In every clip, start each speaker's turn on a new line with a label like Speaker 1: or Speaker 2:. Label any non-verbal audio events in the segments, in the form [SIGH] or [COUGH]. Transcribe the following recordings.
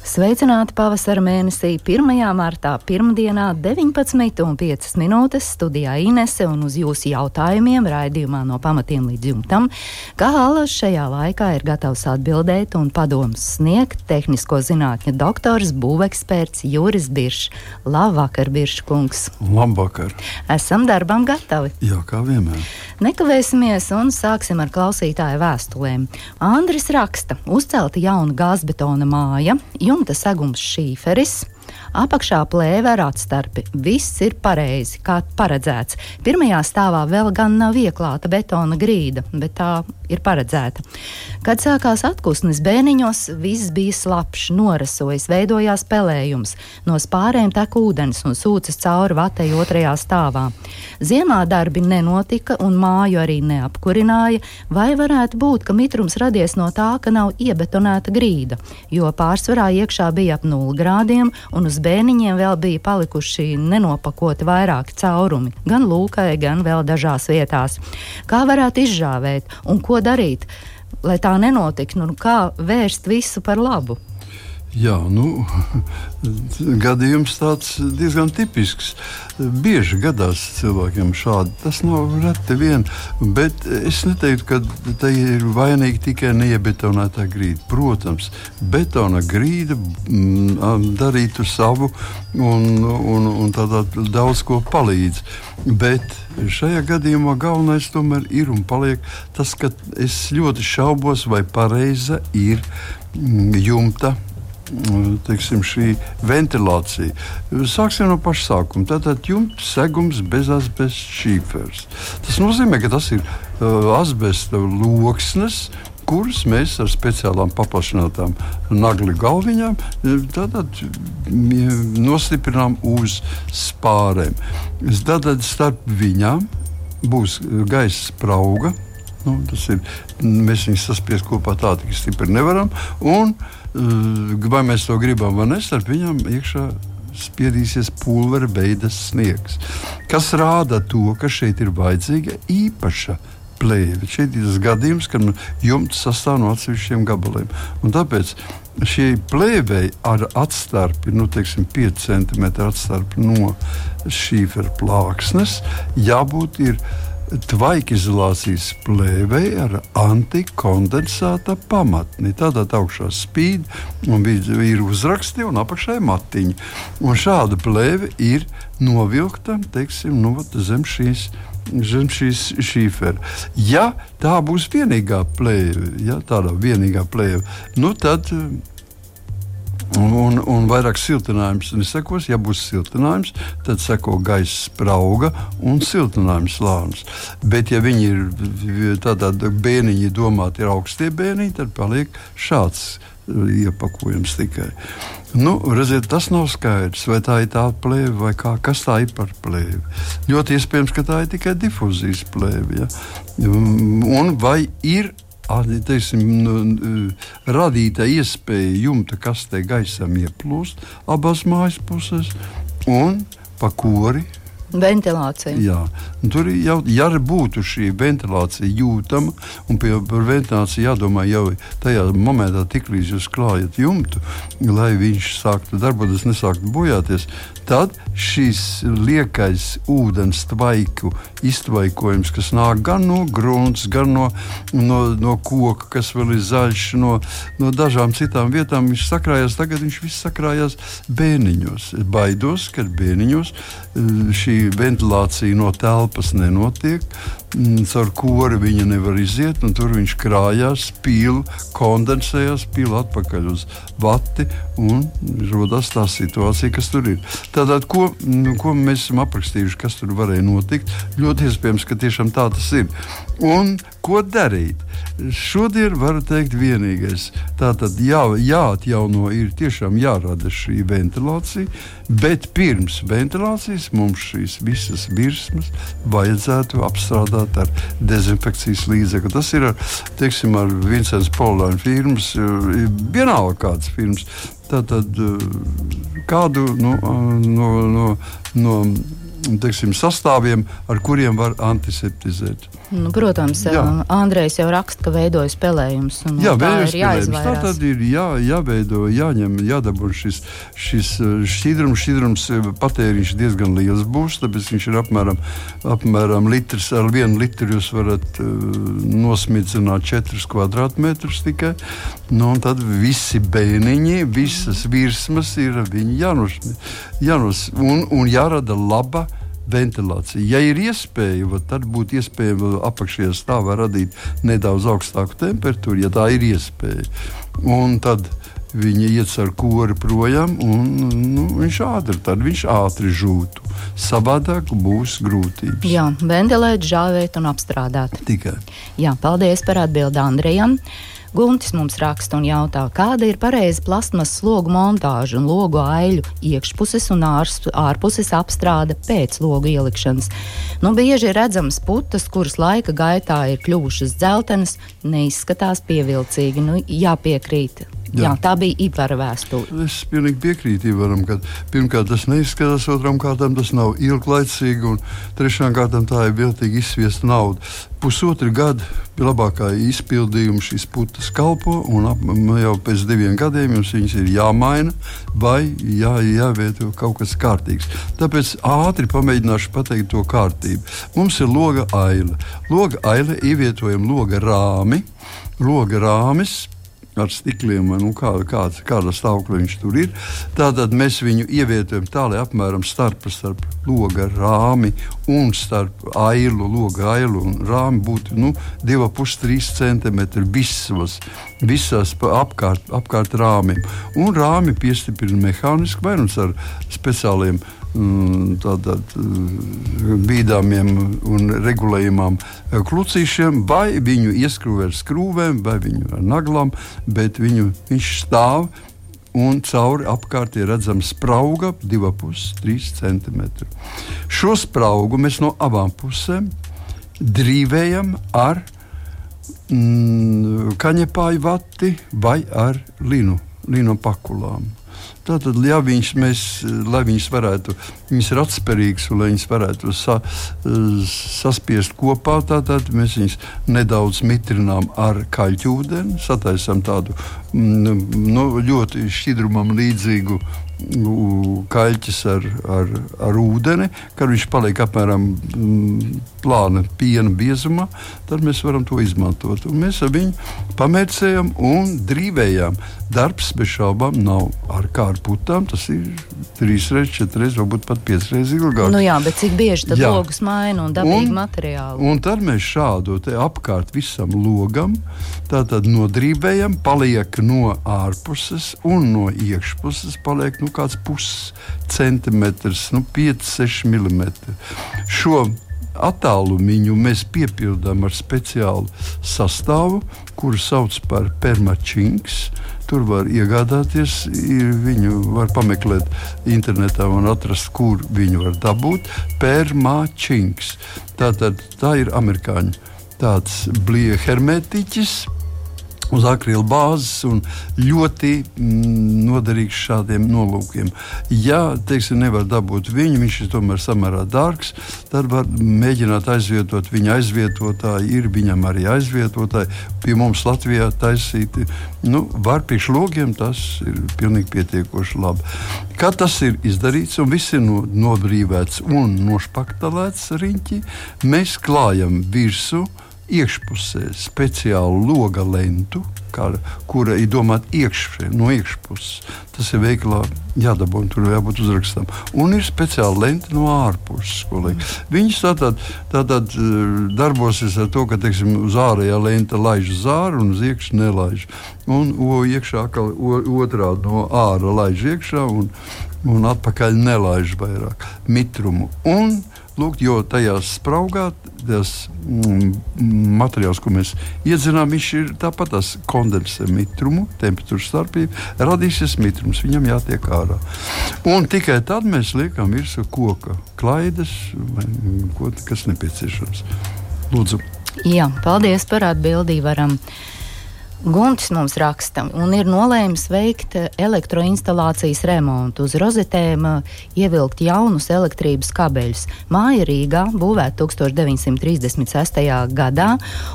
Speaker 1: Sveicināti pavasara mēnesī 1. martā, pirmdienā 19,5 minūtes studijā Inese un uz jūsu jautājumiem raidījumā no pamatiem līdz jumtam. Kā Alas šajā laikā ir gatavs atbildēt un padomus sniegt tehnisko zinātņu doktors, būveksperts Juris Biršs. Labvakar, Biršs kungs!
Speaker 2: Labvakar!
Speaker 1: Esam darbam gatavi!
Speaker 2: Jā, kā vienmēr!
Speaker 1: Nekavēsimies un sāksim ar klausītāju vēstulēm. Andris raksta, uzcelta jauna gāzbetona māja, jumta segums šīferis. Apakšā plēve ar atstarpi. Viss ir pareizi, kā paredzēts. Pirmajā stāvā vēl gan nav ieklāta betona grīda, bet tā ir paredzēta. Kad sākās atpūsnes bēniņos, viss bija slapjš, norasojas, veidojās pelējums. No spārēm tek ūdens un sūcas cauri vatei otrajā stāvā. Ziemā darbi nenotika un māju arī neapkurināja, vai varētu būt, ka mitrums radies no tā, ka nav iebetonēta grīda, jo pārsvarā iekšā bija ap 0 grādiem un uz bēniņiem vēl bija palikuši nenopakoti vairāki caurumi, gan lūkai, gan vēl dažās vietās. Kā varētu izžāvēt un ko darīt, lai tā nenotiktu, nu, kā vērst visu par labu?
Speaker 2: Jā, nu, gadījums tāds diezgan tipisks. Bieži gadās cilvēkiem šādi. Tas nav reti vien, bet es neteiktu, ka tā ir vainīga tikai neiebetonētā grīda. Protams, betona grīda mm, darītu savu un, un, un tādā daudz ko palīdz. Bet šajā gadījumā galvenais tomēr ir un paliek tas, ka es ļoti šaubos, vai pareiza ir mm, jumta teiksim, šī ventilācija. Sāksim no paša sākuma. Tātad jumta segums bez asbesta šīfers. Tas nozīmē, ka tas ir uh, asbesta loksnes. Kuras mēs ar speciālām paplašinātām nagli galviņām nostiprinām uz spārēm. Tātad starp viņām būs gaisa sprauga, Nu, ir. Mēs viņus saspiest kopā tā, tik stipri nevaram. Un, eh, vai mēs to gribam vai nē, starp viņiem iekšā spiedīsies pulvera beigas sniegs. Kas rāda to, ka šeit ir vajadzīga īpaša plēve. Šeit ir tas gadījums, kad jumts sastāv no atsevišķiem gabaliem. Un tāpēc šī plēvei ar atstarpi, nu, teiksim, 5 cm atstarpi no šīfera plāksnes, jābūt ir tvaikizolācijas plēvei ar antikondensāta pamatni. Tādā augšā spīd, un ir uzraksti un apakšā matiņa. Un šāda plēve ir novilkta teiksim, nu, zem šīs. Zem šīs šīfera. Ja tā būs vienīgā plēve, ja tāda vienīgā plēve, nu tad Un, un, vairāk siltinājums nesekos. Ja būs siltinājums, tad seko gaisa sprauga un siltinājums lānis. Bet, ja viņi ir tādā bēniņi domāti, ir augstie bēniņi, tad paliek šāds uh, iepakojums tikai. Nu, redziet, tas nav skaidrs, vai tā ir tā plēve vai kā, kas tā ir par plēvi. Ļoti iespējams, ka tā ir tikai difūzijas plēve. Ja? Un vai ir teiksim, nu, radīta iespēja jumta kastē gaisam ieplūst abās mājas pusēs un pa kori
Speaker 1: Ventilācija.
Speaker 2: Jā, tur jau ja būtu šī ventilācija jūtama, un pie, par ventilāciju jādomā jau tajā momentā, tiklīdz jūs klājat jumtu, lai viņš sāktu darboties, nesāktu bojāties, tad šīs liekais ūdens tvaiku iztvaikojums, kas nāk gan no grunts, gan no, no, no koka, kas vēl ir zaļš, no, no dažām citām vietām, viņš sakrājās. Tagad viņš viss sakrājās bēniņos. Baidos, ka bēniņos eh, šī ventilācija no telpas nenotiek. Mm, caur kori viņa nevar iziet, un tur viņš krājās, pīl, kondensējās, pīl atpakaļ uz vati, un radās tā situācija, kas tur ir. Tātad, ko, nu, ko mēs esam aprakstījuši, kas tur varēja notikt, ļoti iespējams, ka tiešām tā tas ir. Un Ko darīt? Šodien var teikt, vienīgais. Tātad jā, jāatjauno, ir tiešām jārada šī ventilācija, bet pirms ventilācijas mums šīs visas virsmas vajadzētu apstrādāt ar dezinfekcijas līdzekli. Tas ir ar, teiksim, ar Vincents Polāna firmas, vienalga kādas firmas. Tātad kādu no, no, no, no teiksim, sastāviem, ar kuriem var antiseptizēt.
Speaker 1: Nu, protams, jā. Andrejs jau raksta, ka veidojas spēlējums.
Speaker 2: Jā, veidojas spēlējums. Tā tad ir jā, jāveido, jāņem, jādabū šis, šis šķidrums. Šķidrums patēriņš diezgan liels būs, tāpēc viņš ir apmēram, apmēram litrs. Ar vienu litru jūs varat uh, nosmidzināt 4 kvadrātmetrus tikai. Nu, tad visi bēniņi, visas virsmas ir jānos, jānos un, un jārada laba ventilācija. Ja ir iespēja, tad būtu iespējams apakšējā stāvā radīt nedaudz augstāku temperatūru, ja tā ir iespēja. Un tad viņi iet ar kori projām, un nu, viņš ātri, tad viņš ātri žūtu. Savādāk būs grūtības.
Speaker 1: Jā, ventilēt, žāvēt un apstrādāt.
Speaker 2: Tikai.
Speaker 1: Jā, paldies par atbildi Andrejam. Guntis mums raksta un jautā, kāda ir pareiza plasmas slogu montāža un logu aiļu iekšpuses un ārs, ārpuses apstrāde pēc logu ielikšanas. Nu, bieži ir redzamas putas, kuras laika gaitā ir kļuvušas dzeltenas, neizskatās pievilcīgi. Nu, jāpiekrīt Jā. Jā, tā bija Ivara vēstule.
Speaker 2: Es pilnīgi piekrītu Ivaram, ka pirmkārt tas neizskatās, otram kārtam tas nav ilglaicīgi, un trešām kārtam tā ir viltīgi izsviesta nauda. Pusotru gadu labākā izpildījuma šīs putas kalpo, un ap, jau pēc diviem gadiem jums viņas ir jāmaina vai jā, jāvieto kaut kas kārtīgs. Tāpēc ātri pamēģināšu pateikt to kārtību. Mums ir loga aila. Loga aila ievietojam loga rāmi. Loga rāmis ar stikliem, nu, kā, kāds, kāda stāvokļa viņš tur ir. Tātad mēs viņu ievietojam tā, lai apmēram starp, starp loga rāmi un starp ailu, loga ailu un rāmi būtu nu, 2,5-3 cm visos, visās apkārt, apkārt rāmim. Un rāmi piestiprina mehāniski vai nu ar speciāliem Mm, tādām mm, bīdāmiem un regulējumām eh, klucīšiem, vai viņu ieskrūvē ar skrūvēm, vai viņu ar naglām, bet viņu, viņš stāv un cauri apkārt ir redzama sprauga 2,5-3 cm. Šo spraugu mēs no abām pusēm drīvējam ar mm, kaņepāju vati vai ar linu, linu pakulām. Tātad, ja viņš, mēs, lai viņas varētu, viņas ir atspērīgas un lai viņas varētu sa, saspiest kopā, tad mēs viņus nedaudz mitrinām ar kaļķūdeni, sataisām tādu mm, nu, ļoti šķidrumam līdzīgu kaļķis ar, ar, ar ūdeni, kad viņš paliek apmēram mm, plāna piena biezumā, tad mēs varam to izmantot. Un mēs ar viņu pamērcējam un drīvējam. Darbs bez šaubām nav ar kārputām. Tas ir trīs reizes, četras reizes, varbūt pat piecas reizes ilgāk.
Speaker 1: Nu jā, bet cik bieži tad jā. logus maina un dabīgi materiāli?
Speaker 2: Un tad mēs šādu apkārt visam logam nodrīvējam, paliek no ārpuses un no iekšpuses paliek nu, kāds puscentimetrs, nu, 5-6 mm. Šo attālumu mēs piepildām ar speciālu sastāvu, kuru sauc par permačinks. Tur var iegādāties, viņu var pameklēt internetā un atrast, kur viņu var dabūt. Permačinks. Tā, tā, tā ir amerikāņu tāds blīja hermetiķis uz akrila bāzes un ļoti mm, noderīgs šādiem nolūkiem. Ja teiksim, nevar dabūt viņu, viņš ir tomēr samērā dārgs, tad var mēģināt aizvietot viņa aizvietotāju. Ir viņam arī aizvietotāji. Pie mums Latvijā taisīti. Nu, var priekš logiem tas ir pilnīgi pietiekoši labi. Kad tas ir izdarīts un viss ir no, nobrīvēts un nošpaktalēts riņķi, mēs klājam virsmu iekšpusē speciālu loga lentu, kā, kura ir domāta iekšpusē, no iekšpuses. Tas ir veikalā jādabū, un tur jābūt uzrakstam. Un ir speciāla lente no ārpuses. Viņas tātad, tātad eh, darbosies ar to, ka teiksim, uz ārējā lente laiž uz ārā un uz iekšā nelaiž. Un o, iekšā, o, otrādi no ārā laiž iekšā un, un atpakaļ nelaiž vairāk mitrumu. Un, lūk, jo tajā spraugā tas mm, materiāls, ko mēs iedzinām, viņš ir tāpat tas kondensē mitrumu, temperatūras starpība, radīsies mitrums, viņam jātiek ārā. Un tikai tad mēs liekam virsū koka klaidas vai ko, kas nepieciešams. Lūdzu.
Speaker 1: Jā, paldies par atbildību. Varam Guntis mums raksta, un ir nolēmis veikt elektroinstalācijas remontu. Uz rozetēm uh, ievilkt jaunus elektrības kabeļus. Māja Rīgā būvēta 1936. gadā,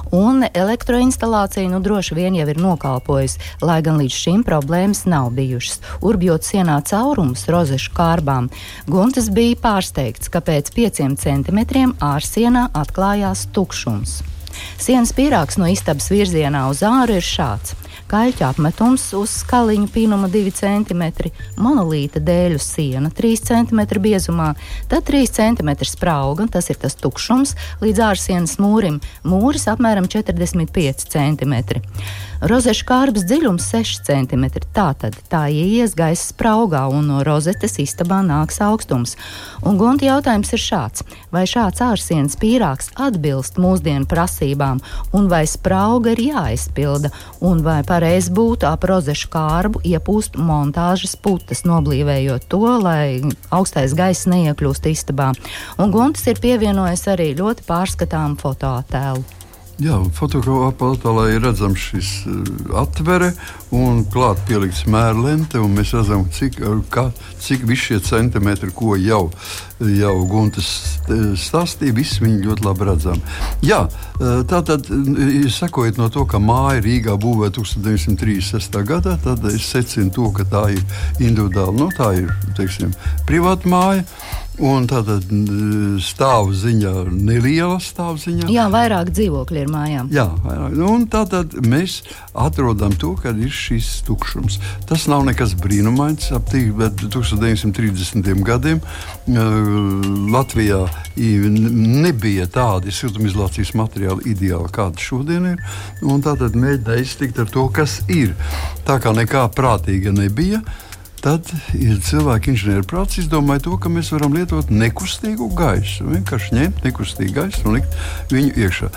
Speaker 1: un elektroinstalācija nu droši vien jau ir nokalpojusi, lai gan līdz šim problēmas nav bijušas. Urbjot sienā caurumus rozešu kārbām, Guntis bija pārsteigts, ka pēc pieciem centimetriem ārsienā atklājās tukšums. Sienas pīrāgs no istabas virzienā uz āru ir šāds. Kaļķa apmetums uz skaliņu pīnuma 2 cm, monolīta dēļu siena 3 cm biezumā, tad 3 cm sprauga, tas ir tas tukšums, līdz ārsienas mūrim, mūris apmēram 45 cm. Rozešu kārbas dziļums 6 cm. Tātad tā ieies gaisa spraugā un no rozetes istabā nāks augstums. Un gunti jautājums ir šāds: vai šāds ārsienas pīrāgs atbilst mūsdienu prasībām, un vai sprauga ir jāizpilda, un vai pareizi būtu ap rozešu kārbu iepūst montāžas putas, noblīvējot to, lai augstais gaiss neiekļūst istabā. Un guntis ir pievienojis arī ļoti pārskatāmu fotoattēlu.
Speaker 2: Jā, fotoaparātā ir redzams šis uh, atvere un klāt pielikts mērlente. Mēs redzam, cik, kā, cik visi šie centimetri, ko jau, jau Guntas stāstīja, visi viņi ļoti labi redzam. Jā, tā tad, sekojot no to, ka māja Rīgā būvēta 1936. gadā, tad es secinu to, ka tā ir individuāla, nu, tā ir teiksim, privāta māja. Un tātad stāvu ziņā, neliela stāvu ziņā.
Speaker 1: Jā, vairāk dzīvokļu ir mājām.
Speaker 2: Jā, vairāk. Nu, un tātad mēs atrodam to, ka ir šis tukšums. Tas nav nekas brīnumains. Ap 1930. gadiem Latvijā nebija tādi siltumizolācijas materiāli ideāli, kādi šodien ir. Tātad mēģināja iztikt ar to, kas ir. Tā kā nekā prātīga nebija. Tad ja cilvēki inženieru prāts izdomāja to, ka mēs varam lietot nekustīgu gaisu. Vienkārši ņemt nekustīgu gaisu un likt viņu iekšā.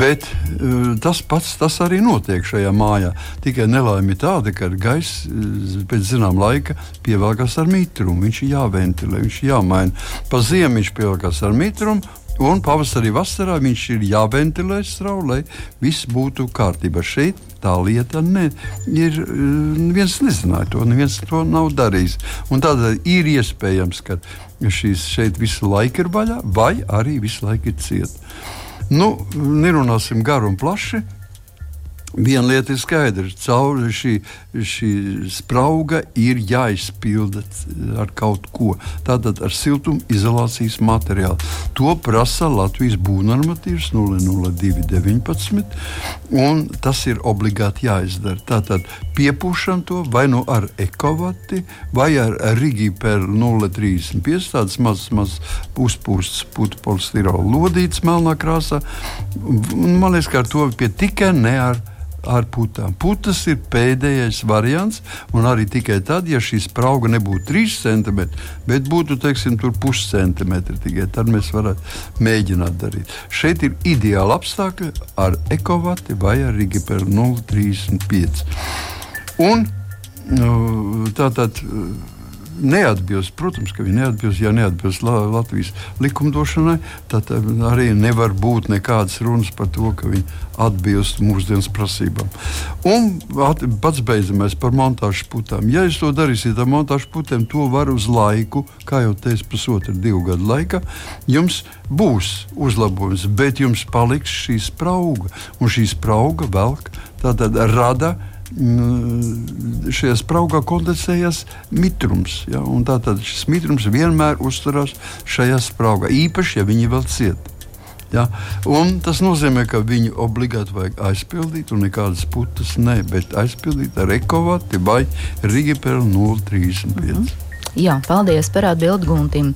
Speaker 2: Bet uh, tas pats tas arī notiek šajā mājā. Tikai nelaime tāda, ka gaiss uh, pēc zināmā laika pievelkās ar mitrumu. Viņš ir jāventilē, viņš ir jāmaina. Pa ziemu viņš pievelkās ar mitrumu. Un pavasarī, vasarā viņš ir jāventilē strauji, lai viss būtu kārtībā. Šeit tā lieta ne, ir. Neviens nezināja to, neviens to nav darījis. Un tādēļ ir iespējams, ka šīs šeit visu laiku ir vaļā, vai arī visu laiku ir cieta. Nu, nerunāsim garu un plaši. Viena lieta ir skaidra. Cauri šī, šī sprauga ir jāizpilda ar kaut ko. Tātad ar siltumizolācijas materiālu. To prasa Latvijas būvnormatīvs 00219. Un tas ir obligāti jāizdara. Tātad piepūšam to vai nu ar ekovati, vai ar Rigi per 035. Tāds mazs, mazs uzpūsts putu polistirola lodīts melnā krāsā. Man liekas, ka ar to pie tikai ne ar ar putām. Putas ir pēdējais variants, un arī tikai tad, ja šī sprauga nebūtu 3 cm, bet būtu teiksim, puscentimetri, tikai tad mēs varētu mēģināt darīt. Šeit ir ideāli apstākļi ar ekovati vai ar Rigiperu 0,35. Un nu, tātad neatbilst, protams, ka viņi neatbilst, ja neatbilst Latvijas likumdošanai, tad arī nevar būt nekādas runas par to, ka viņi atbilst mūsdienas prasībām. Un at, pats beidzamais par montāžu putām. Ja jūs to darīsiet ar montāžu putiem, to var uz laiku, kā jau teicu, pusotru, divu gadu laikā, jums būs uzlabojums, bet jums paliks šī sprauga, un šī sprauga velk, tātad rada šajā spraugā kondensējas mitrums. Ja? Tātad šis mitrums vienmēr uzturās šajā spraugā, īpaši, ja viņi vēl cieta. Ja? Un tas nozīmē, ka viņu obligāti vajag aizpildīt, un nekādas putas ne, bet aizpildīt ar ekovati vai Rigipēlu 035. Mm -hmm.
Speaker 1: Jā, paldies par atbildi Guntim.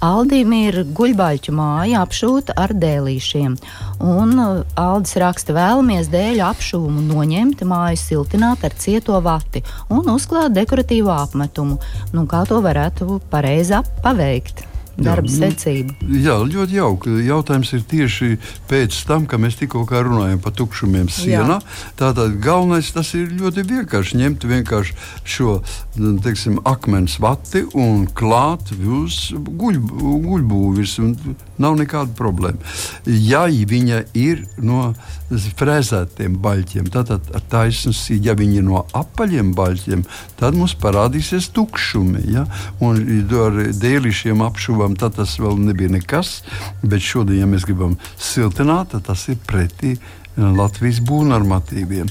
Speaker 1: Aldim ir guļbaļķu māja apšūta ar dēlīšiem. Un uh, Aldis raksta, vēlamies dēļu apšuvumu noņemt, māju siltināt ar cieto vati un uzklāt dekoratīvu apmetumu. Nu, kā to varētu pareizi paveikt? Darba jā, nu, secību.
Speaker 2: Jā, ļoti jauki. Jautājums ir tieši pēc tam, kad mēs tikko runājam par tukšumiem sienā. Tātad galvenais tas ir ļoti vienkārši ņemt vienkārši šo teiksim, akmens vati un klāt uz guļ, guļbūvis. Nav nekāda problēma. Ja viņa ir no frēzētiem baļķiem, tad taisnība, ja viņi ir no apaļiem baļķiem, tad mums parādīsies tukšumi. Ja? Un ar dēlīšiem apšuvam tas vēl nebija nekas, bet šodien, ja mēs gribam siltināt, tad tas ir pretī Latvijas būvnormatīviem.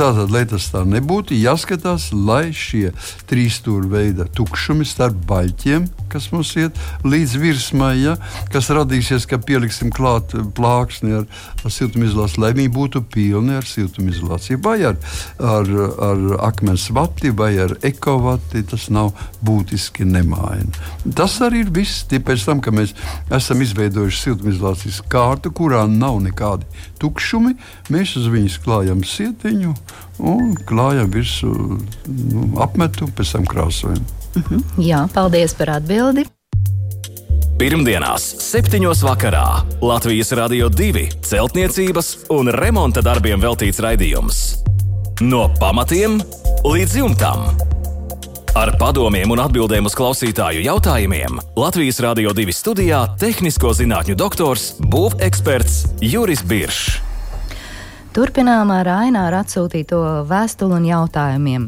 Speaker 2: Tātad, lai tas tā nebūtu, jāskatās, lai šie trīs stūra veida tukšumi starp baļķiem, kas mums iet līdz virsmai, ja, kas radīsies, kad pieliksim klāt plāksni ar, ar siltumizolāciju, lai viņi būtu pilni ar siltumizolāciju, vai ar, ar, ar akmens vati, vai ar ekovati. Tas nav būtiski nemaina. Tas arī ir viss. Pēc tam, kad mēs esam izveidojuši siltumizolācijas kārtu, kurā nav nekādi tukšumi, mēs uz viņas klājam sietiņu un klājam virsū nu, apmetu, pēc tam krāsojam.
Speaker 1: Uh mhm. -huh. Jā, paldies par atbildi.
Speaker 3: Pirmdienās, 7. vakarā Latvijas Rādio 2 celtniecības un remonta darbiem veltīts raidījums. No pamatiem līdz jumtam. Ar padomiem un atbildēm uz klausītāju jautājumiem Latvijas Rādio 2 studijā - tehnisko zinātņu doktors, būveksperts Juris Biršs.
Speaker 1: Turpinām ar Aināru atsūtīto vēstuli un jautājumiem.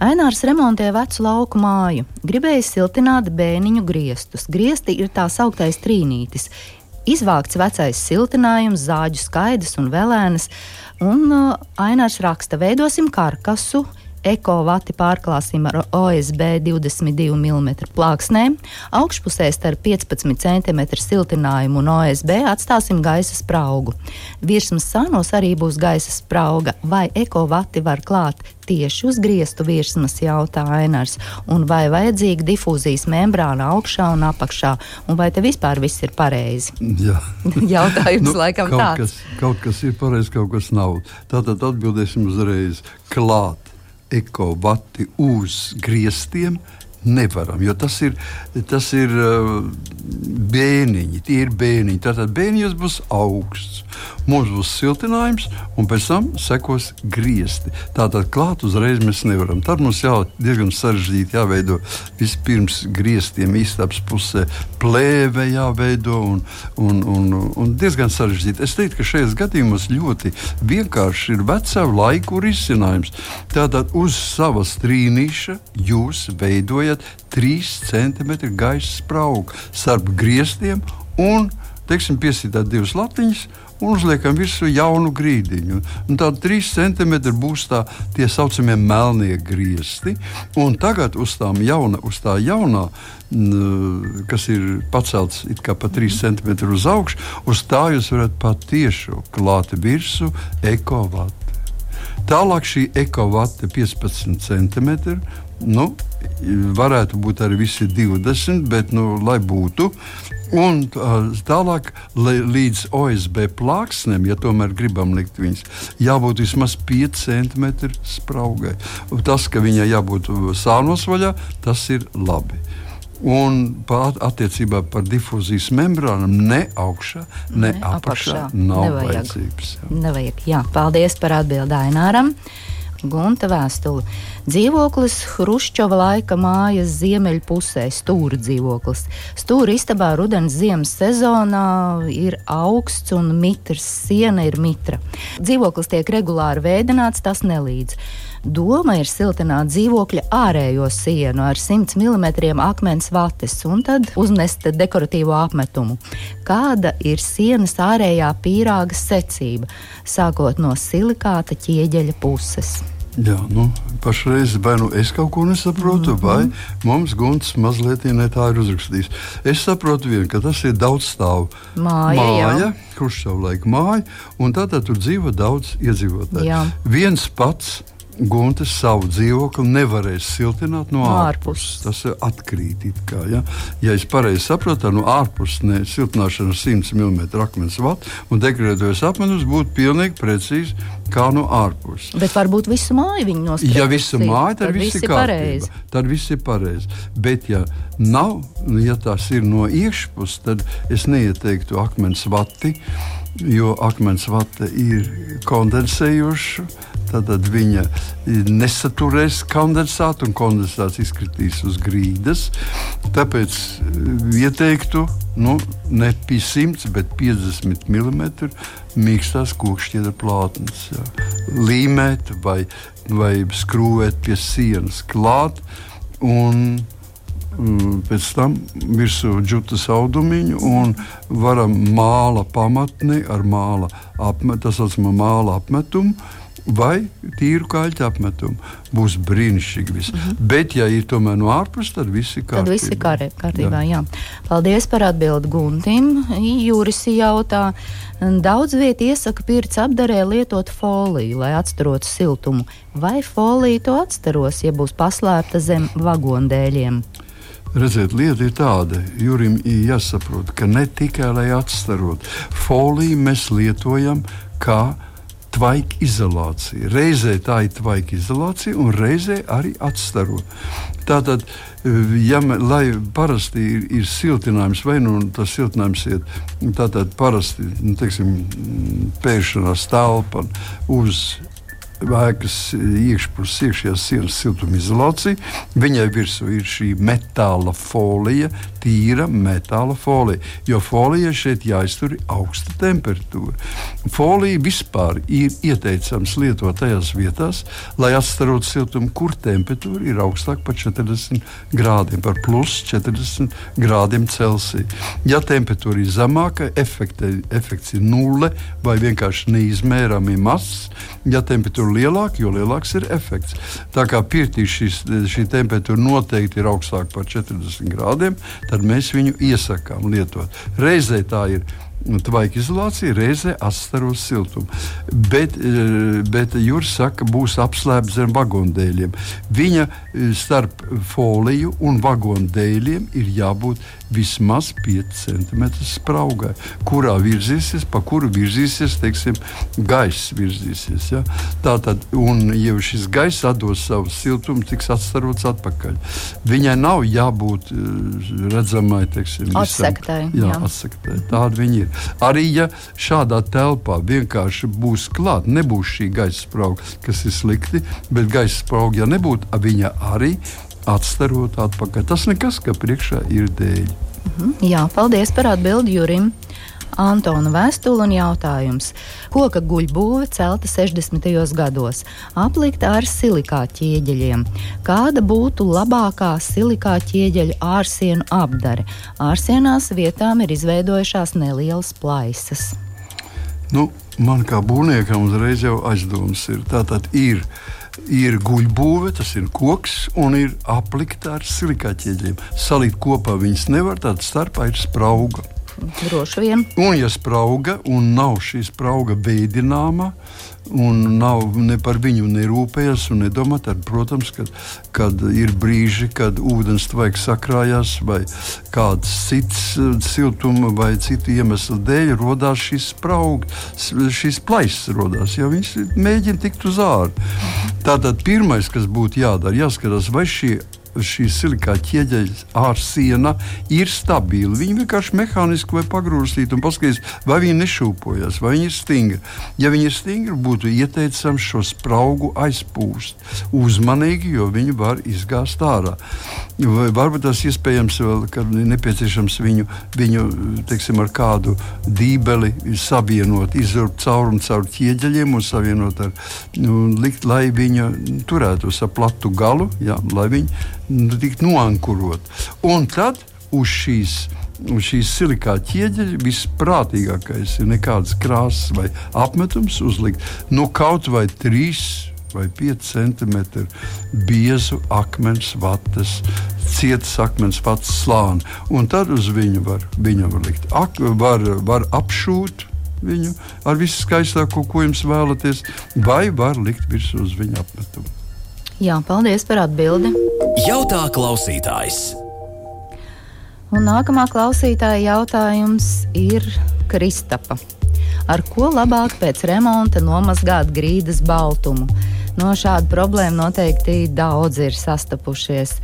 Speaker 1: Ainārs remontē vecu lauku māju. Gribēja siltināt bēniņu griestus. Griesti ir tā sauktais trīnītis. Izvākts vecais siltinājums, zāģu skaidrs un velēnas, un uh, Ainārs raksta: veidosim karkasu, ekovati pārklāsim ar OSB 22 mm plāksnēm, augšpusē starp 15 cm siltinājumu un OSB atstāsim gaisa spraugu. Virsmas sānos arī būs gaisa sprauga, vai ekovati var klāt tieši uz griestu virsmas, jautā Ainars, un vai vajadzīga difūzijas membrāna augšā un apakšā, un vai te vispār viss ir pareizi?
Speaker 2: Jā. [LAUGHS]
Speaker 1: Jautājums nu, laikam
Speaker 2: kaut
Speaker 1: tāds.
Speaker 2: Kas, kaut kas ir pareizi, kaut kas nav. Tātad atbildēsim uzreiz klāt ekovati uz griestiem nevaram, jo tas ir, tas ir uh, bēniņi, tie ir bēniņi. Tātad bēniņos būs augsts, mums būs siltinājums, un pēc tam sekos griezti. Tātad klāt uzreiz mēs nevaram. Tad mums jau diezgan sarežģīti jāveido vispirms grieztiem istabas pusē plēve jāveido un, un, un, un diezgan sarežģīti. Es teiktu, ka šajos gadījumos ļoti vienkārši ir vecā laiku risinājums. Tātad uz savas trīnīša jūs veidojat iet 3 cm gaisa sprauga starp griestiem un teiksim, piesitāt divas latiņas un uzliekam virsū jaunu grīdiņu. Tad 3 cm būs tā tie saucamie melnie griezti. Un tagad uz, jauna, uz tā jaunā, kas ir pacelts pa 3 cm uz augšu, uz tā jūs varat patiešām klāt virsū ekovatu. Tālāk šī ekovata 15 cm Nu, varētu būt arī visi 20, bet nu, lai būtu. Un tālāk, līdz OSB plāksnēm, ja tomēr gribam likt viņas, jābūt vismaz 5 cm spraugai. Tas, ka viņai jābūt sānos vaļā, tas ir labi. Un pār, attiecībā par difūzijas membrānām ne augšā, ne, ne apakšā, apakšā nav nevajag. vajadzības.
Speaker 1: Jā. Nevajag. Jā, paldies par atbildi Aināram. Gunta vēstuli. Dzīvoklis Hruščova laika mājas ziemeļpusē, stūra dzīvoklis. Stūra istabā rudens ziemas sezonā ir augsts un mitrs, siena ir mitra. Dzīvoklis tiek regulāri veidināts, tas nelīdz. Doma ir siltināt dzīvokļa ārējo sienu ar 100 mm akmens vates un tad uzmest dekoratīvo apmetumu. Kāda ir sienas ārējā pīrāga secība, sākot no silikāta ķieģeļa puses?
Speaker 2: Jā, nu, pašreiz vai nu es kaut ko nesaprotu, mm -hmm. vai mums Gunts mazliet ne tā ir uzrakstījis. Es saprotu, vien, ka tas ir daudz stāvu
Speaker 1: māja, māja
Speaker 2: kurš savu laiku māja, un tātad tur dzīvo daudz iedzīvotāju. Jā. Viens pats Gunte savu dzīvokli nevarēs siltināt no ārpuses. Tas ir atkrīt. Kā, ja? ja es pareizi saprotu, tad no ārpuses ne siltināšana ar 100 mm akmens vatu un dekorētojas apmetums būtu pilnīgi precīzi kā no ārpuses.
Speaker 1: Bet varbūt visu māju viņi nospēlē.
Speaker 2: Ja visu māju, tad, tad viss ir pareizi. Tad viss ir pareizi. Bet ja nav, ja tas ir no iekšpuses, tad es neieteiktu akmens vati, jo akmens vata ir kondensējoša Tad viņa nesaturēs kondensātu, un kondensāts izkritīs uz grīdas. Tāpēc eh, ieteiktu nu, ne pie 100, bet 50 mm mīkstās kokšķiedra plātnes. Jā. Līmēt vai, vai skrūvēt pie sienas klāt. Un, mm, Pēc tam virsū džutas audumiņu un varam māla pamatni ar māla apmetumu, tā saucamā māla apmetumu vai tīru kaļķu apmetumu. Būs brīnišķīgi. Mm -hmm. Bet, ja ir tomēr no ārpuses, tad viss ir kārtībā.
Speaker 1: Tad viss ir kārtībā. jā. Jā. Paldies par atbildi Guntim. Jūris jautā. Daudz vietā iesaka pirts apdarē lietot foliju, lai atstarotu siltumu. Vai folija to atstaros, ja būs paslēpta zem vagondēļiem?
Speaker 2: Redziet, lieta ir tāda, Jurim ir jāsaprot, ka ne tikai lai atstarotu, foliju mēs lietojam kā tvaika izolācija. Reizē tā ir tvaika izolācija, un reizē arī atstaro. Tātad, ja lai parasti ir, ir siltinājums, vai nu tas siltinājums ir tātad parasti nu, teiksim, pēšanās telpa uz ēkas iekšpuses, iekšējās sienas siltumizolācija. Viņai virsū ir šī metāla folija, tīra metāla folija, jo folijai šeit jāiztur augsta temperatūra. Folija vispār ir ieteicams lietot tajās vietās, lai atstarotu siltumu, kur temperatūra ir augstāka par 40 grādiem, par plus 40 grādiem Celsija. Ja temperatūra ir zemāka, efekte, efekts ir nulle vai vienkārši neizmērāmi mazs. Ja temperatūra ir lielāka, jo lielāks ir efekts. Tā kā pirtī šis, šī temperatūra noteikti ir augstāka par 40 grādiem, tad mēs viņu iesakām lietot. Reizē tā ir tvaika izolācija reizē atstaros siltumu. Bet, e, bet Juris saka, būs apslēpts zem vagondēļiem. Viņa e, starp foliju un vagondēļiem ir jābūt vismaz 5 cm spraugai, kurā virzīsies, pa kuru virzīsies, teiksim, gaiss virzīsies. Ja? Tā tad, un jau šis gaiss dos savu siltumu, tiks atstarots atpakaļ. Viņai nav jābūt e, redzamai, teiksim,
Speaker 1: atsektai. Jā, jā.
Speaker 2: atsektai. Tāda viņa ir. Arī ja šādā telpā vienkārši būs klāta, nebūs šī gaisa sprauga, kas ir slikti, bet gaisa sprauga, ja nebūtu, viņa arī atstarot atpakaļ. Tas nekas, ka priekšā ir dēļ.
Speaker 1: Mhm. Jā, paldies par atbildi Jurim. Antona vēstule un jautājums. Koka guļbūve celta 60. gados, aplikta ar silikāta ķieģeļiem. Kāda būtu labākā silikāta ķieģeļu ārsienu apdare? Ārsienās vietām ir izveidojušās nelielas plaisas.
Speaker 2: Nu, man kā būvniekam uzreiz jau aizdomas ir. Tātad ir ir guļbūve, tas ir koks, un ir aplikta ar silikāta ķieģeļiem. Salikt kopā viņas nevar, tad starpā ir sprauga.
Speaker 1: Droši vien.
Speaker 2: Un, ja sprauga un nav šī sprauga veidināma, un nav ne par viņu nerūpējas un nedomā, tad, protams, kad, kad ir brīži, kad ūdens tvaiks sakrājās vai kāds cits eh, siltuma vai citu iemeslu dēļ rodās šīs spraugas, šīs plaisas rodās, jo viņas mēģina tikt uz ārā. Tātad pirmais, kas būtu jādara, jāskatās, vai šie šī silikāta ķieģeļa ārsiena ir stabila. Viņa vienkārši mehāniski vai pagrūstīta un paskatīs, vai viņa nešūpojas, vai viņa ir stingra. Ja viņa ir stingra, būtu ieteicams šo spraugu aizpūst uzmanīgi, jo viņi var izgāzt ārā. Vai varbūt tas iespējams, vēl, ka nepieciešams viņu, viņu teiksim, ar kādu dībeli savienot, izurbt caurumu caur ķieģeļiem un savienot ar, nu, likt, lai viņa turētos ar platu galu, jā, lai viņi tikt noankurot. Un tad uz šīs uz šīs silikāta ķieģeļa visprātīgākais ir nekādas krāsas vai apmetums uzlikt nu, kaut vai 3 vai 5 centimetru biezu akmens vatas, cietas akmens vatas slāni. Un tad uz viņu var, var likt, ak, var, var apšūt viņu ar visu skaistāko, ko jums vēlaties, vai var likt virsū uz viņa apmetumu.
Speaker 1: Jā, paldies par atbildi.
Speaker 3: Jautā klausītājs.
Speaker 1: Un nākamā klausītāja jautājums ir Kristapa. Ar ko labāk pēc remonta nomazgāt grīdas baltumu? No šāda problēma noteikti daudz ir sastapušies.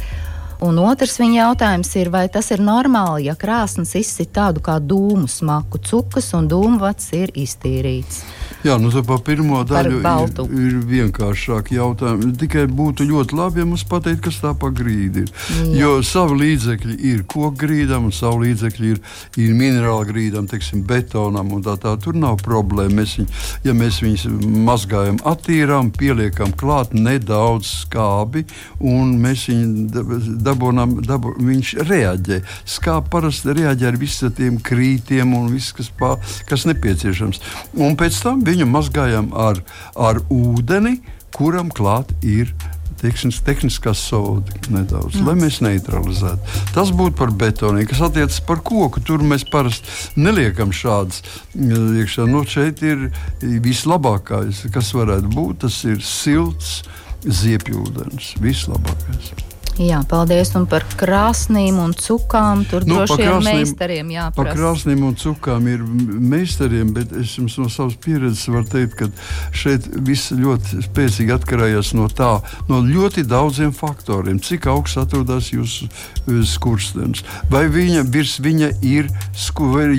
Speaker 1: Un otrs viņa jautājums ir, vai tas ir normāli, ja krāsnes izsit tādu kā dūmu smaku, cukas un dūmvats ir iztīrīts.
Speaker 2: Jā, nu tā par pirmo daļu ir, ir vienkāršāk jautājumi. Tikai būtu ļoti labi, ja mums pateikt, kas tā pa grīdi ir. Jā. Jo savi līdzekļi ir koku grīdam, un savi līdzekļi ir, ir minerāla grīdam, teiksim, betonam un tā tā. Tur nav problēma. Mēs viņu, ja mēs viņus mazgājam, attīrām, pieliekam klāt nedaudz skābi, un mēs viņu dabonam, dabū, viņš reaģē. Skābi parasti reaģē ar visiem tiem krītiem un viss, kas, pār, kas nepieciešams. Un pēc tam viņu mazgājam ar, ar ūdeni, kuram klāt ir teiksim, tehniskā soda nedaudz, mm. lai mēs neutralizētu. Tas būtu par betonu, kas attiecas par koku. Tur mēs parasti neliekam šādas iekšā. Nu, šeit ir vislabākais, kas varētu būt. Tas ir silts ziepjūdens. Vislabākais.
Speaker 1: Jā, paldies. Un par krāsnīm un cukām tur nu, droši vien meistariem jāprasa.
Speaker 2: Par krāsnīm un cukām ir meistariem, bet es jums no savas pieredzes varu teikt, ka šeit viss ļoti spēcīgi atkarīgs no tā, no ļoti daudziem faktoriem. Cik augsts atrodas jūsu e, skurstenis, vai viņa virs viņa ir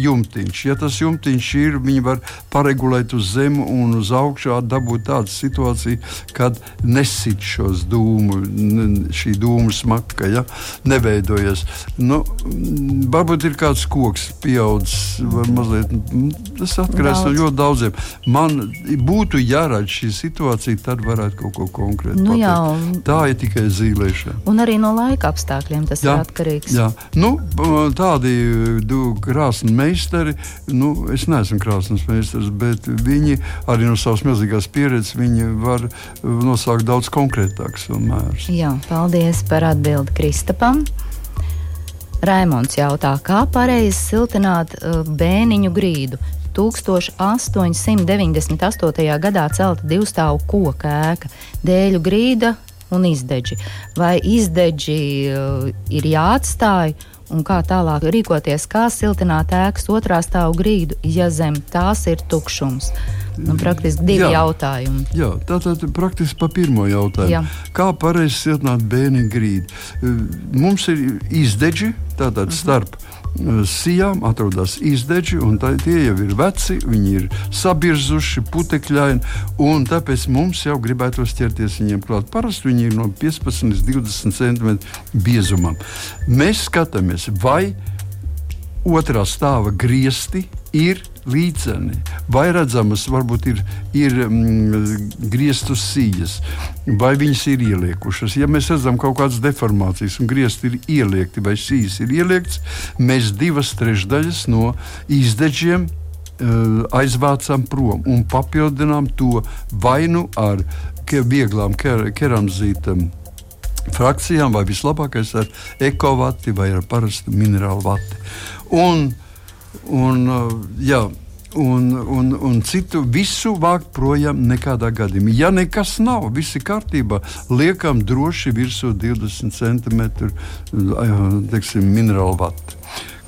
Speaker 2: jumtiņš. Ja tas jumtiņš ir, viņi var paregulēt uz zemi un uz augšu, dabūt tādu situāciju, kad nesit šos dūmu, šī dūmu dūmu smaka, ja, neveidojas. Nu, varbūt ir kāds koks pieaudzis, vai mazliet. Tas atkarīgs no ļoti daudziem. Man būtu jāredz šī situācija, tad varētu kaut ko konkrētu nu. Jā, un... Tā ir tikai zīmēšana.
Speaker 1: Un arī no laika apstākļiem tas jā, ir atkarīgs.
Speaker 2: Jā. Nu, tādi krāsni meistari, nu, es neesmu krāsnes meistars, bet viņi arī no savas milzīgās pieredzes var nosaukt daudz konkrētākus mērus.
Speaker 1: Jā, paldies par par atbildi Kristapam. Raimons jautā, kā pareizi siltināt uh, bēniņu grīdu. 1898. gadā celta divstāvu koka ēka, dēļu grīda un izdeģi. Vai izdeģi uh, ir jāatstāj un kā tālāk rīkoties, kā siltināt ēkas otrā stāvu grīdu, ja zem tās ir tukšums? Nu, praktiski divi jā, jautājumi.
Speaker 2: Jā, tātad praktiski pa pirmo jautājumu. Jā. Kā pareizi siltināt bērnu grīdu? Mums ir izdeģi, tātad mhm. starp sijām atrodas izdeģi, un tā, tie jau ir veci, viņi ir sabirzuši, putekļaini, un tāpēc mums jau gribētos ķerties viņiem klāt. Parasti viņi ir no 15 līdz 20 cm biezumam. Mēs skatāmies, vai otrā stāva griezti ir līdzeni, vai redzamas, varbūt ir, ir mm, grieztu sijas, vai viņas ir ieliekušas. Ja mēs redzam kaut kādas deformācijas, un griezti ir ieliekti, vai sijas ir ieliektas, mēs divas trešdaļas no izdečiem uh, aizvācam prom un papildinām to vai nu ar vieglām ker keramzītām frakcijām, vai vislabākais ar ekovati vai ar parastu minerālu vati. Un, un, uh, jā, un, un, un citu visu vākt projām nekādā gadījumā. Ja nekas nav, viss ir kārtībā, liekam droši virsū 20 cm teiksim, minerālu vatu.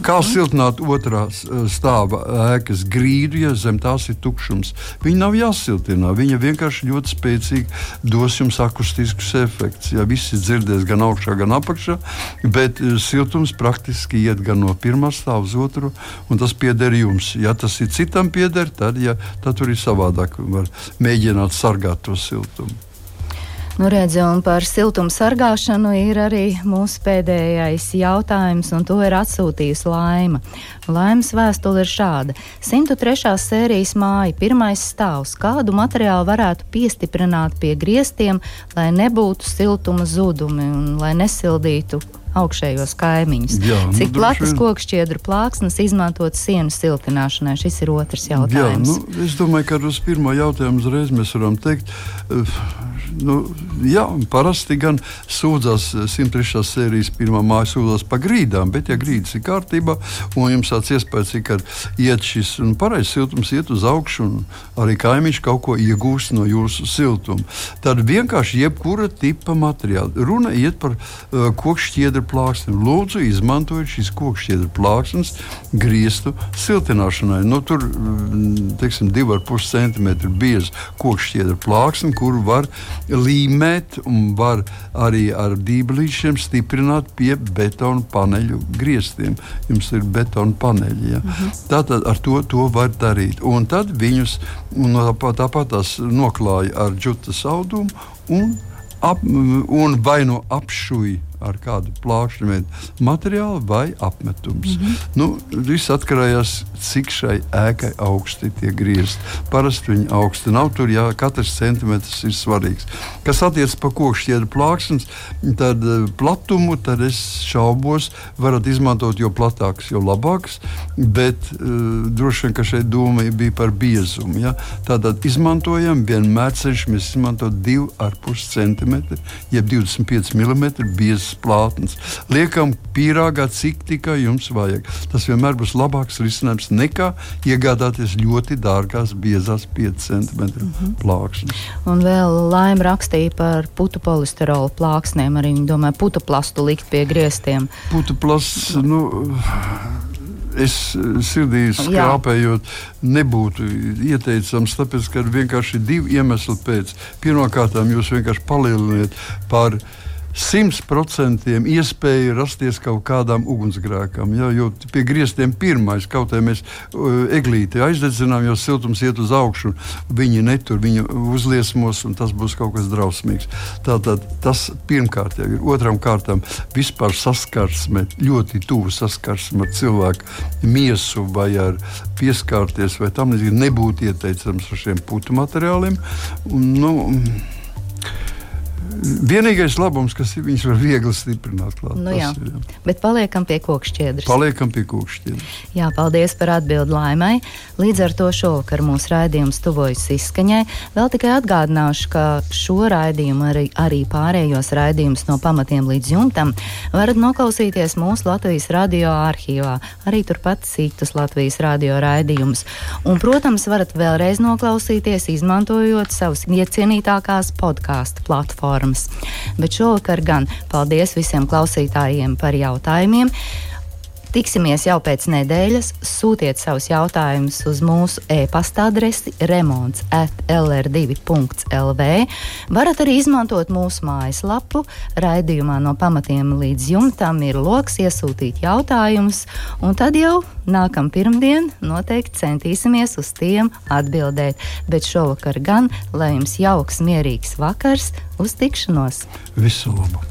Speaker 2: Kā siltināt otrā stāva ēkas grīdu, ja zem tās ir tukšums? Viņa nav jāsiltina. Viņa vienkārši ļoti spēcīgi dos jums akustiskus efektus. Ja visi dzirdēs gan augšā, gan apakšā, bet e, siltums praktiski iet gan no pirmā stāva uz otru, un tas pieder jums. Ja tas ir citam pieder, tad, ja, tad tur ir savādāk. Var mēģināt sargāt to siltumu.
Speaker 1: Nu, redzi, un par siltumu sargāšanu ir arī mūsu pēdējais jautājums, un to ir atsūtījusi Laima. Laimas vēstule ir šāda: 103. sērijas māja, pirmais stāvs. Kādu materiālu varētu piestiprināt pie griestiem, lai nebūtu siltuma zudumi un lai nesildītu augšējos kaimiņus.
Speaker 2: Jā, nu,
Speaker 1: Cik
Speaker 2: vien.
Speaker 1: kokšķiedru plāksnes izmantot sienu siltināšanai? Šis ir otrs
Speaker 2: Jā,
Speaker 1: jautājums.
Speaker 2: nu, es domāju, ka uz pirmo jautājumu uzreiz mēs varam teikt, uh, nu, jā, parasti gan sūdzās eh, 103. sērijas pirmā māja sūdzās pa grīdām, bet, ja grīdas ir kārtībā, un jums tāds iespējas, ka iet šis pareizs siltums iet uz augšu, un arī kaimiņš kaut ko iegūst no jūsu siltuma, tad vienkārši jebkura tipa materiāla. Runa iet par uh, kokšķiedra plāksnēm. Lūdzu, izmantojiet šīs kokšķiedra plāksnes griestu siltināšanai. Nu, tur, mm, teiksim, 2,5 cm bieza kokšķiedra plāksne, kuru var līmēt un var arī ar dīblīšiem stiprināt pie betona paneļu griestiem. Jums ir betona paneļi. Ja? Tātad ar to, to var darīt. Un tad viņus tāpat, tāpat tās noklāja ar džutas audumu un, ap, un vai no apšuja ar kādu plākšņu materiālu vai apmetums. Mm -hmm. nu, viss atkarīgs no cik šai ēkai augsti tie griezti. Parasti viņi augsti nav tur, jā, katrs centimetrs ir svarīgs. Kas attiecas par kokšķiedru plāksnes, tad eh, platumu tad es šaubos, varat izmantot jo platāks, jo labāks, bet uh, droši vien, ka šeit doma bija par biezumu. Ja? Tātad izmantojam, vienmēr cenšamies izmantot 2,5 cm, jeb 25 mm biezas plātnes. Liekam pīrāgā, cik tikai jums vajag. Tas vienmēr būs labāks risinājums nekā iegādāties ļoti dārgās, biezās 5 cm mm -hmm. plāksnes.
Speaker 1: Un vēl laima rakstīja par putu polisterola plāksnēm. Arī viņi domāja, putu plastu likt pie griestiem.
Speaker 2: Putu plasts, nu, es sirdī skrāpējot, nebūtu ieteicams, tāpēc, ka vienkārši divi iemesli pēc. Pirmkārt, jūs vienkārši palieliniet par 100% iespēja rasties kaut kādam ugunsgrēkam. Ja, jo pie griestiem pirmais, kaut kā mēs uh, eglīti aizdedzinām, jo siltums iet uz augšu, viņi netur, viņi uzliesmos, un tas būs kaut kas drausmīgs. Tātad tas pirmkārt jau ir. Otram kārtam vispār saskarsme, ļoti tuvu saskarsme ar cilvēku miesu vai ar pieskārties vai tam līdzīgi nebūtu ieteicams ar šiem putu materiāliem. Un, nu, Vienīgais labums, kas ir, viņas var viegli stiprināt. Klāt.
Speaker 1: Nu, jā.
Speaker 2: Tas jā.
Speaker 1: Bet paliekam pie kokšķiedras.
Speaker 2: Paliekam pie kokšķiedras.
Speaker 1: Jā, paldies par atbildi laimai. Līdz ar to šovakar mūsu raidījums tuvojas izskaņai. Vēl tikai atgādināšu, ka šo raidījumu, arī, arī pārējos raidījumus no pamatiem līdz jumtam varat noklausīties mūsu Latvijas radio arhīvā, arī turpat citus Latvijas radio raidījumus. Un, protams, varat vēlreiz noklausīties, izmantojot savas iecienītākās podkāstu platformas. Bet šovakar gan paldies visiem klausītājiem par jautājumiem. Tiksimies jau pēc nedēļas. Sūtiet savus jautājumus uz mūsu e-pasta adresi remonds at lr2.lv. Varat arī izmantot mūsu mājaslapu. Raidījumā no pamatiem līdz jumtam ir loks iesūtīt jautājumus, un tad jau nākamā pirmdiena noteikti centīsimies uz tiem atbildēt. Bet šovakar gan, lai jums jauks, mierīgs vakars, uz tikšanos!
Speaker 2: Visu labu!